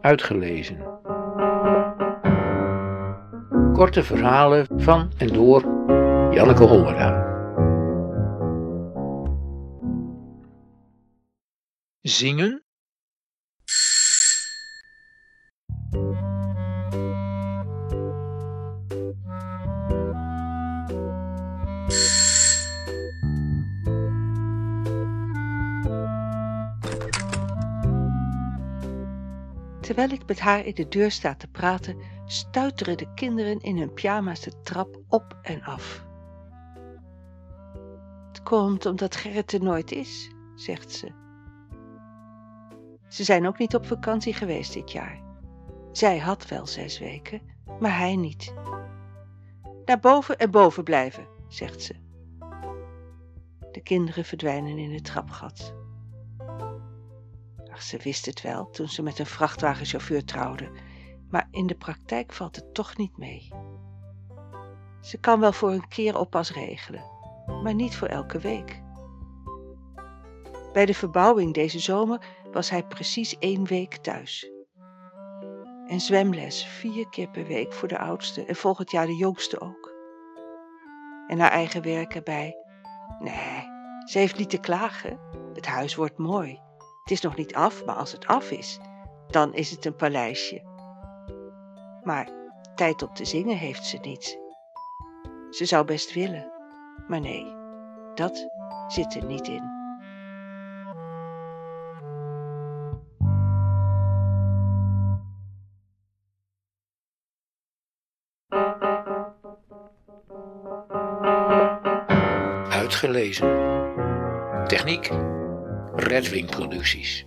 uitgelezen. Korte verhalen van en door Janneke Hollera. Zingen Terwijl ik met haar in de deur sta te praten, stuiteren de kinderen in hun pyjama's de trap op en af. Het komt omdat Gerrit er nooit is, zegt ze. Ze zijn ook niet op vakantie geweest dit jaar. Zij had wel zes weken, maar hij niet. Naar boven en boven blijven, zegt ze. De kinderen verdwijnen in het trapgat. Ze wist het wel toen ze met een vrachtwagenchauffeur trouwde, maar in de praktijk valt het toch niet mee. Ze kan wel voor een keer oppas regelen, maar niet voor elke week. Bij de verbouwing deze zomer was hij precies één week thuis. En zwemles vier keer per week voor de oudste en volgend jaar de jongste ook. En haar eigen werk erbij. Nee, ze heeft niet te klagen. Het huis wordt mooi. Het is nog niet af, maar als het af is, dan is het een paleisje. Maar tijd om te zingen heeft ze niet. Ze zou best willen, maar nee, dat zit er niet in. Uitgelezen. Techniek Redwing Producties.